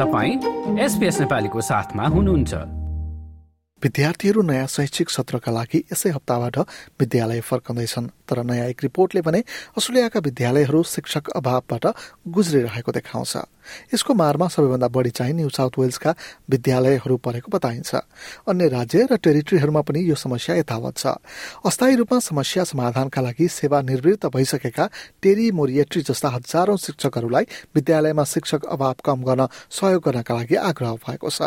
तपाईँ एसपिएस नेपालीको साथमा हुनुहुन्छ। विद्यार्थीहरू नयाँ शैक्षिक सत्रका लागि यसै हप्ताबाट विद्यालय फर्कँदैछन्। तर नयाँ एक रिपोर्टले भने अस्ट्रेलियाका विद्यालयहरू शिक्षक अभावबाट गुज्रिरहेको देखाउँछ। यसको मारमा सबैभन्दा बढी चाहिँ न्यू साउथ वेल्सका विद्यालयहरू परेको बताइन्छ। अन्य राज्य र टेरिटरीहरूमा पनि यो समस्या यथावत छ। अस्थायी रूपमा समस्या समाधानका लागि सेवा निर्वृत्त भइसकेका टेरी मोरिएट्री जस्ता हजारौं शिक्षकहरूलाई विद्यालयमा शिक्षक अभाव कम गर्न सहयोग गर्नका लागि आग्रह भएको छ।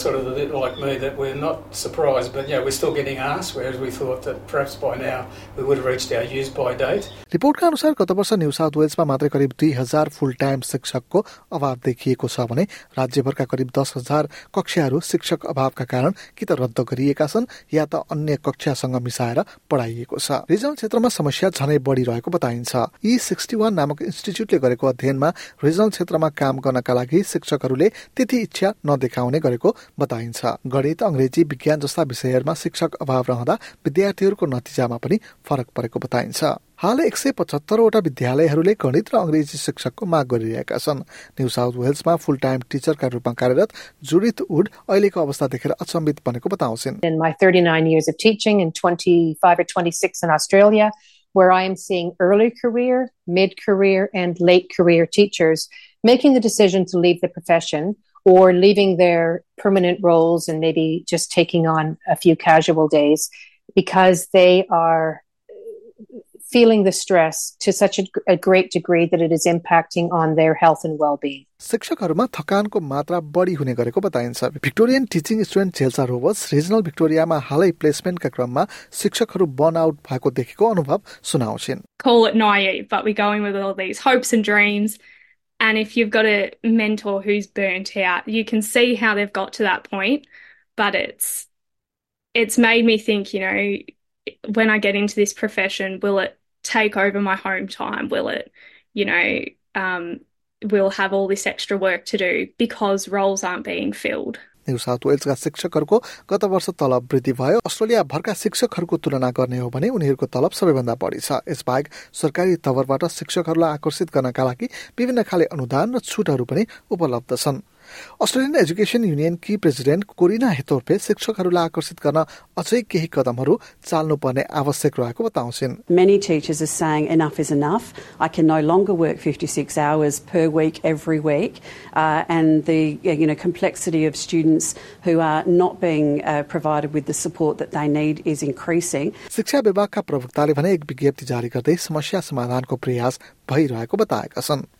Sort of getting asked, whereas we thought that perhaps by now we would have reached our use by date. रिपोर्टका अनुसार गत वर्ष न्यू साउथ वेल्समा मात्रै करिब दुई हजार फुल टाइम शिक्षकको अभाव देखिएको छ भने राज्यभरका करिब दस हजार कक्षाहरू शिक्षक अभावका कारण कि त रद्द गरिएका छन् या त अन्य कक्षासँग मिसाएर पढाइएको छ। रिजनल क्षेत्रमा समस्या झनै बढ़िरहेको बताइन्छ। ई सिक्सटी वान नामक इन्स्टिच्युटले गरेको अध्ययनमा रिजनल क्षेत्रमा काम गर्नका लागि शिक्षकहरूले त्यति इच्छा नदेखाउने गरेको बताइन्छ। गणित अंग्रेजी विज्ञान जस्ता विषयहरूमा शिक्षक अभाव रहँदा विद्यार्थीहरूको नतिजामा पनि फरक परेको बताइन्छ। हाल एक सय पचहत्तरवटा विद्यालयहरूले गणित र अंग्रेजी शिक्षकको माग गरिरहेका छन्। न्यू साउथ वेल्समा फुल टाइम टिचरका रूपमा कार्यरत जुडिथ वुड अहिलेको अवस्था देखेर अचम्बित बनेको बताउँछिन्। In my 39 years of teaching and 25 or 26 in Australia, where I am seeing early career, mid career, and late career teachers making the decision to leave the profession or leaving their permanent roles and maybe just taking on a few casual days because they are feeling the stress to such a, a, great degree that it is impacting on their health and well-being. शिक्षकहरूमा थकानको मात्रा बढी हुने गरेको बताइन्छ Victorian teaching student Chelsea Roberts regional भिक्टोरियामा हालै प्लेसमेन्टका क्रममा शिक्षकहरू burn out भएको देखेको अनुभव सुनाउँछिन् Call it naive, but we're going with all these hopes and dreams. and if you've got a mentor who's burnt out, you can see how they've got to that point. But it's it's made me think, you know, when I get into this profession, will it take over my home time? Will it, you know, um, will have all this extra work to do because roles aren't being filled? New south वेल्सका शिक्षकहरूको गत वर्ष तलब वृद्धि भयो। Australia भरका शिक्षकहरूको तुलना गर्ने हो भने उनीहरूको तलब सबैभन्दा बढी छ। यसबाहेक सरकारी तवरबाट शिक्षकहरूलाई आकर्षित गर्नका लागि विभिन्न खाले अनुदान र छुटहरू पनि उपलब्ध छन्। अस्ट्रेलियन एजुकेसन युनियन कि कोरिना कोरिना शिक्षकहरूलाई आकर्षित गर्न अझै केही कदमहरू चाल्नुपर्ने आवश्यक रहेको बताउँछिन्। शिक्षा विभागका प्रवक्ताले भने एक विज्ञप्ति जारी गर्दै समस्या समाधानको प्रयास भइरहेको बताएका छन्।